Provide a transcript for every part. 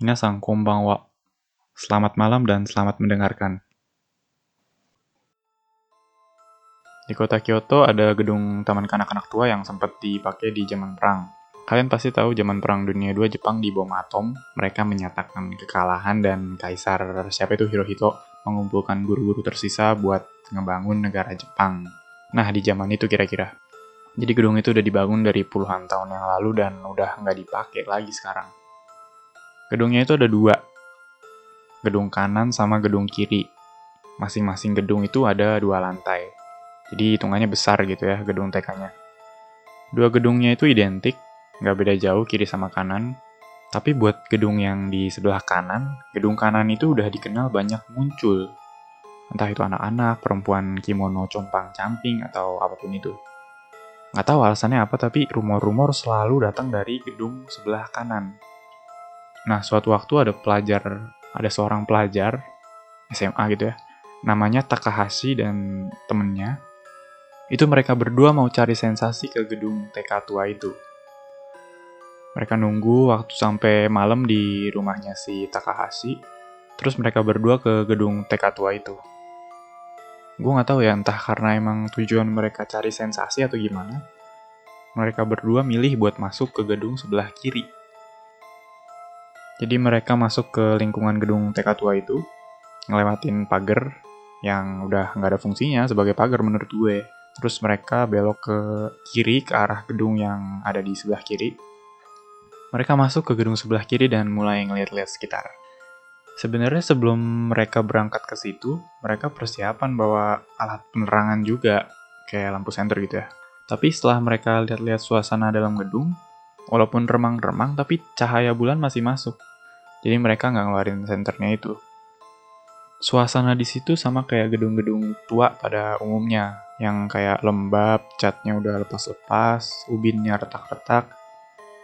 Minasang konbanwa. Selamat malam dan selamat mendengarkan. Di kota Kyoto ada gedung taman kanak-kanak tua yang sempat dipakai di zaman perang. Kalian pasti tahu zaman perang dunia II Jepang di bom atom, mereka menyatakan kekalahan dan kaisar siapa itu Hirohito mengumpulkan guru-guru tersisa buat ngebangun negara Jepang. Nah, di zaman itu kira-kira. Jadi gedung itu udah dibangun dari puluhan tahun yang lalu dan udah nggak dipakai lagi sekarang. Gedungnya itu ada dua. Gedung kanan sama gedung kiri. Masing-masing gedung itu ada dua lantai. Jadi hitungannya besar gitu ya gedung TK-nya. Dua gedungnya itu identik, nggak beda jauh kiri sama kanan. Tapi buat gedung yang di sebelah kanan, gedung kanan itu udah dikenal banyak muncul. Entah itu anak-anak, perempuan kimono compang-camping, atau apa pun itu. Nggak tahu alasannya apa, tapi rumor-rumor selalu datang dari gedung sebelah kanan. Nah, suatu waktu ada pelajar, ada seorang pelajar SMA gitu ya, namanya Takahashi dan temennya. Itu mereka berdua mau cari sensasi ke gedung TK tua itu. Mereka nunggu waktu sampai malam di rumahnya si Takahashi, terus mereka berdua ke gedung TK tua itu. Gue nggak tahu ya entah karena emang tujuan mereka cari sensasi atau gimana. Mereka berdua milih buat masuk ke gedung sebelah kiri jadi mereka masuk ke lingkungan gedung TK tua itu, ngelewatin pagar yang udah nggak ada fungsinya sebagai pagar menurut gue. Terus mereka belok ke kiri ke arah gedung yang ada di sebelah kiri. Mereka masuk ke gedung sebelah kiri dan mulai ngeliat-liat sekitar. Sebenarnya sebelum mereka berangkat ke situ, mereka persiapan bawa alat penerangan juga, kayak lampu senter gitu ya. Tapi setelah mereka lihat-lihat suasana dalam gedung, walaupun remang-remang tapi cahaya bulan masih masuk. Jadi mereka nggak ngeluarin senternya itu. Suasana di situ sama kayak gedung-gedung tua pada umumnya, yang kayak lembab, catnya udah lepas-lepas, ubinnya retak-retak.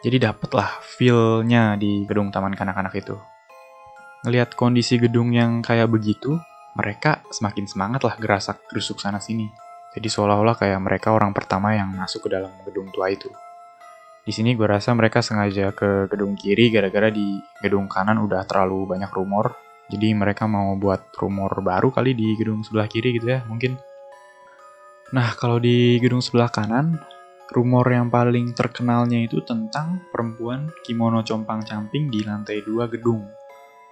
Jadi dapet lah feel-nya di gedung taman kanak-kanak itu. Ngelihat kondisi gedung yang kayak begitu, mereka semakin semangat lah gerasak gerusuk sana sini. Jadi seolah-olah kayak mereka orang pertama yang masuk ke dalam gedung tua itu. Di sini gue rasa mereka sengaja ke gedung kiri gara-gara di gedung kanan udah terlalu banyak rumor. Jadi mereka mau buat rumor baru kali di gedung sebelah kiri gitu ya, mungkin. Nah, kalau di gedung sebelah kanan, rumor yang paling terkenalnya itu tentang perempuan kimono compang-camping di lantai dua gedung.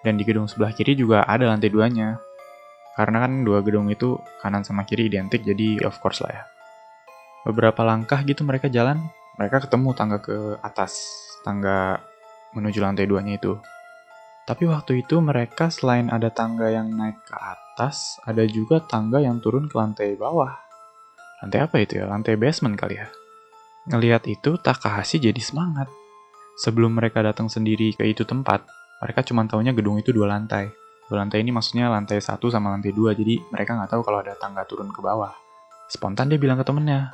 Dan di gedung sebelah kiri juga ada lantai duanya. Karena kan dua gedung itu kanan sama kiri identik, jadi of course lah ya. Beberapa langkah gitu mereka jalan, mereka ketemu tangga ke atas, tangga menuju lantai duanya itu. Tapi waktu itu mereka selain ada tangga yang naik ke atas, ada juga tangga yang turun ke lantai bawah. Lantai apa itu ya? Lantai basement kali ya? Ngeliat itu, Takahashi jadi semangat. Sebelum mereka datang sendiri ke itu tempat, mereka cuma taunya gedung itu dua lantai. Dua lantai ini maksudnya lantai satu sama lantai dua, jadi mereka nggak tahu kalau ada tangga turun ke bawah. Spontan dia bilang ke temennya,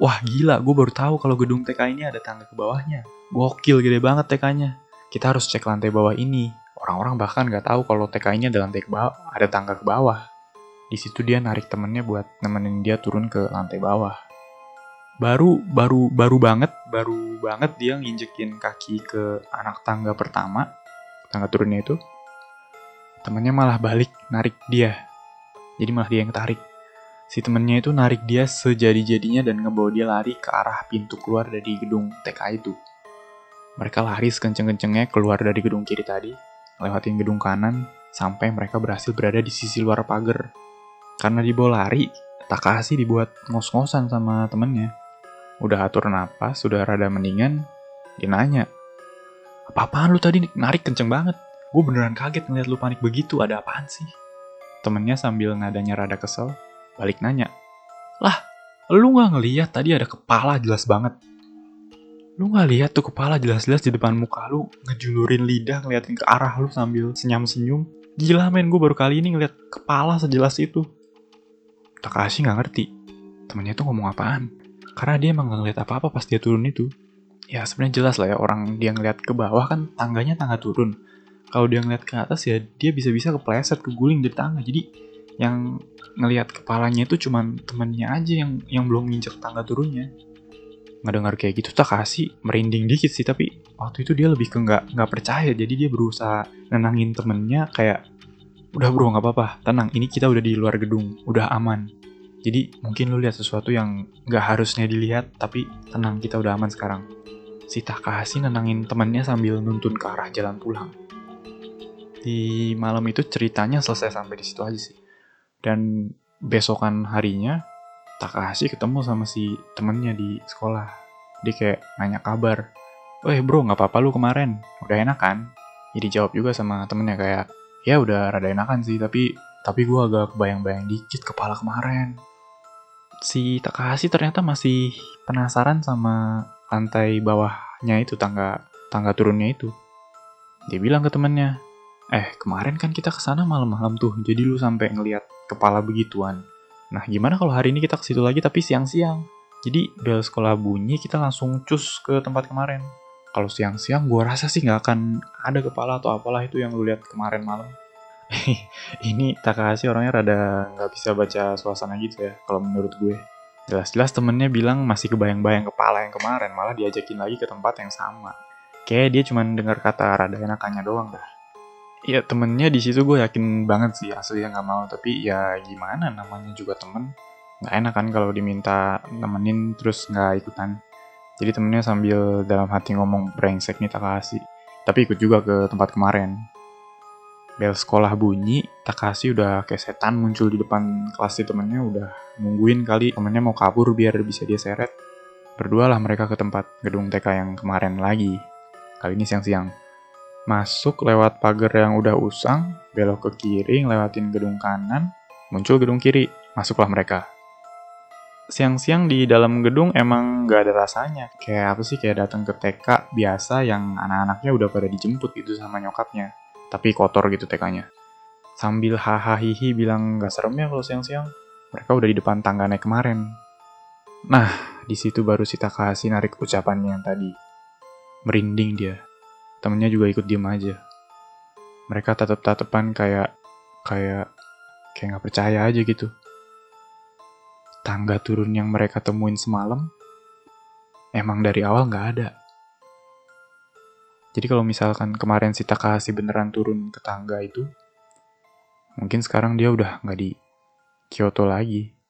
Wah gila, gue baru tahu kalau gedung TK ini ada tangga ke bawahnya. Gokil gede banget TK-nya. Kita harus cek lantai bawah ini. Orang-orang bahkan nggak tahu kalau TK ini ada lantai ke bawah, ada tangga ke bawah. Di situ dia narik temennya buat nemenin dia turun ke lantai bawah. Baru, baru, baru banget, baru banget dia nginjekin kaki ke anak tangga pertama, tangga turunnya itu. Temennya malah balik narik dia. Jadi malah dia yang tarik si temennya itu narik dia sejadi-jadinya dan ngebawa dia lari ke arah pintu keluar dari gedung TK itu. Mereka lari sekenceng-kencengnya keluar dari gedung kiri tadi, lewatin gedung kanan, sampai mereka berhasil berada di sisi luar pagar. Karena dibawa lari, Takahashi dibuat ngos-ngosan sama temennya. Udah atur napas, sudah rada mendingan, dia nanya, Apa-apaan lu tadi narik kenceng banget? Gue beneran kaget ngeliat lu panik begitu, ada apaan sih? Temennya sambil nadanya rada kesel, balik nanya. Lah, lu gak ngeliat tadi ada kepala jelas banget. Lu gak lihat tuh kepala jelas-jelas di depan muka lu ngejulurin lidah ngeliatin ke arah lu sambil senyum-senyum. Gila men, gue baru kali ini ngeliat kepala sejelas itu. Takashi gak ngerti. Temennya tuh ngomong apaan. Karena dia emang gak ngeliat apa-apa pas dia turun itu. Ya sebenarnya jelas lah ya orang dia ngeliat ke bawah kan tangganya tangga turun. Kalau dia ngeliat ke atas ya dia bisa-bisa kepleset keguling dari tangga. Jadi yang ngelihat kepalanya itu cuman temennya aja yang yang belum nginjek tangga turunnya. Ngedengar kayak gitu Takashi merinding dikit sih tapi waktu itu dia lebih ke nggak nggak percaya. Jadi dia berusaha nenangin temennya kayak udah bro nggak apa-apa. Tenang ini kita udah di luar gedung. Udah aman. Jadi mungkin lu lihat sesuatu yang nggak harusnya dilihat tapi tenang kita udah aman sekarang. Si Takashi nenangin temennya sambil nuntun ke arah jalan pulang. Di malam itu ceritanya selesai sampai di situ aja sih dan besokan harinya Takahashi ketemu sama si temennya di sekolah. Dia kayak nanya kabar. Weh bro, nggak apa-apa lu kemarin? Udah enak kan? Jadi jawab juga sama temennya kayak, ya udah rada enakan sih, tapi tapi gue agak kebayang-bayang dikit kepala kemarin. Si Takahashi ternyata masih penasaran sama lantai bawahnya itu, tangga tangga turunnya itu. Dia bilang ke temennya, eh kemarin kan kita ke sana malam-malam tuh, jadi lu sampai ngeliat kepala begituan. Nah, gimana kalau hari ini kita ke situ lagi tapi siang-siang? Jadi, bel sekolah bunyi, kita langsung cus ke tempat kemarin. Kalau siang-siang, gue rasa sih nggak akan ada kepala atau apalah itu yang lu lihat kemarin malam. ini Takahashi orangnya rada nggak bisa baca suasana gitu ya, kalau menurut gue. Jelas-jelas temennya bilang masih kebayang-bayang kepala yang kemarin, malah diajakin lagi ke tempat yang sama. Kayak dia cuma dengar kata rada enakannya doang dah. Ya temennya di situ gue yakin banget sih aslinya nggak mau tapi ya gimana namanya juga temen nggak enak kan kalau diminta nemenin terus nggak ikutan. Jadi temennya sambil dalam hati ngomong brengsek nih Takashi. Tapi ikut juga ke tempat kemarin. Bel sekolah bunyi, Takashi udah kayak setan muncul di depan kelas si temennya udah nungguin kali temennya mau kabur biar bisa dia seret. Berdua lah mereka ke tempat gedung TK yang kemarin lagi. Kali ini siang-siang. Masuk lewat pagar yang udah usang, belok ke kiri, lewatin gedung kanan, muncul gedung kiri, masuklah mereka. Siang-siang di dalam gedung emang gak ada rasanya. Kayak apa sih, kayak datang ke TK biasa yang anak-anaknya udah pada dijemput gitu sama nyokapnya. Tapi kotor gitu TK-nya. Sambil hahaha bilang gak serem ya kalau siang-siang. Mereka udah di depan tangga naik kemarin. Nah, di situ baru si Takahashi narik ucapannya yang tadi. Merinding dia temennya juga ikut diem aja. Mereka tatap-tatapan kayak kayak kayak nggak percaya aja gitu. Tangga turun yang mereka temuin semalam emang dari awal nggak ada. Jadi kalau misalkan kemarin si Takahashi beneran turun ke tangga itu mungkin sekarang dia udah nggak di Kyoto lagi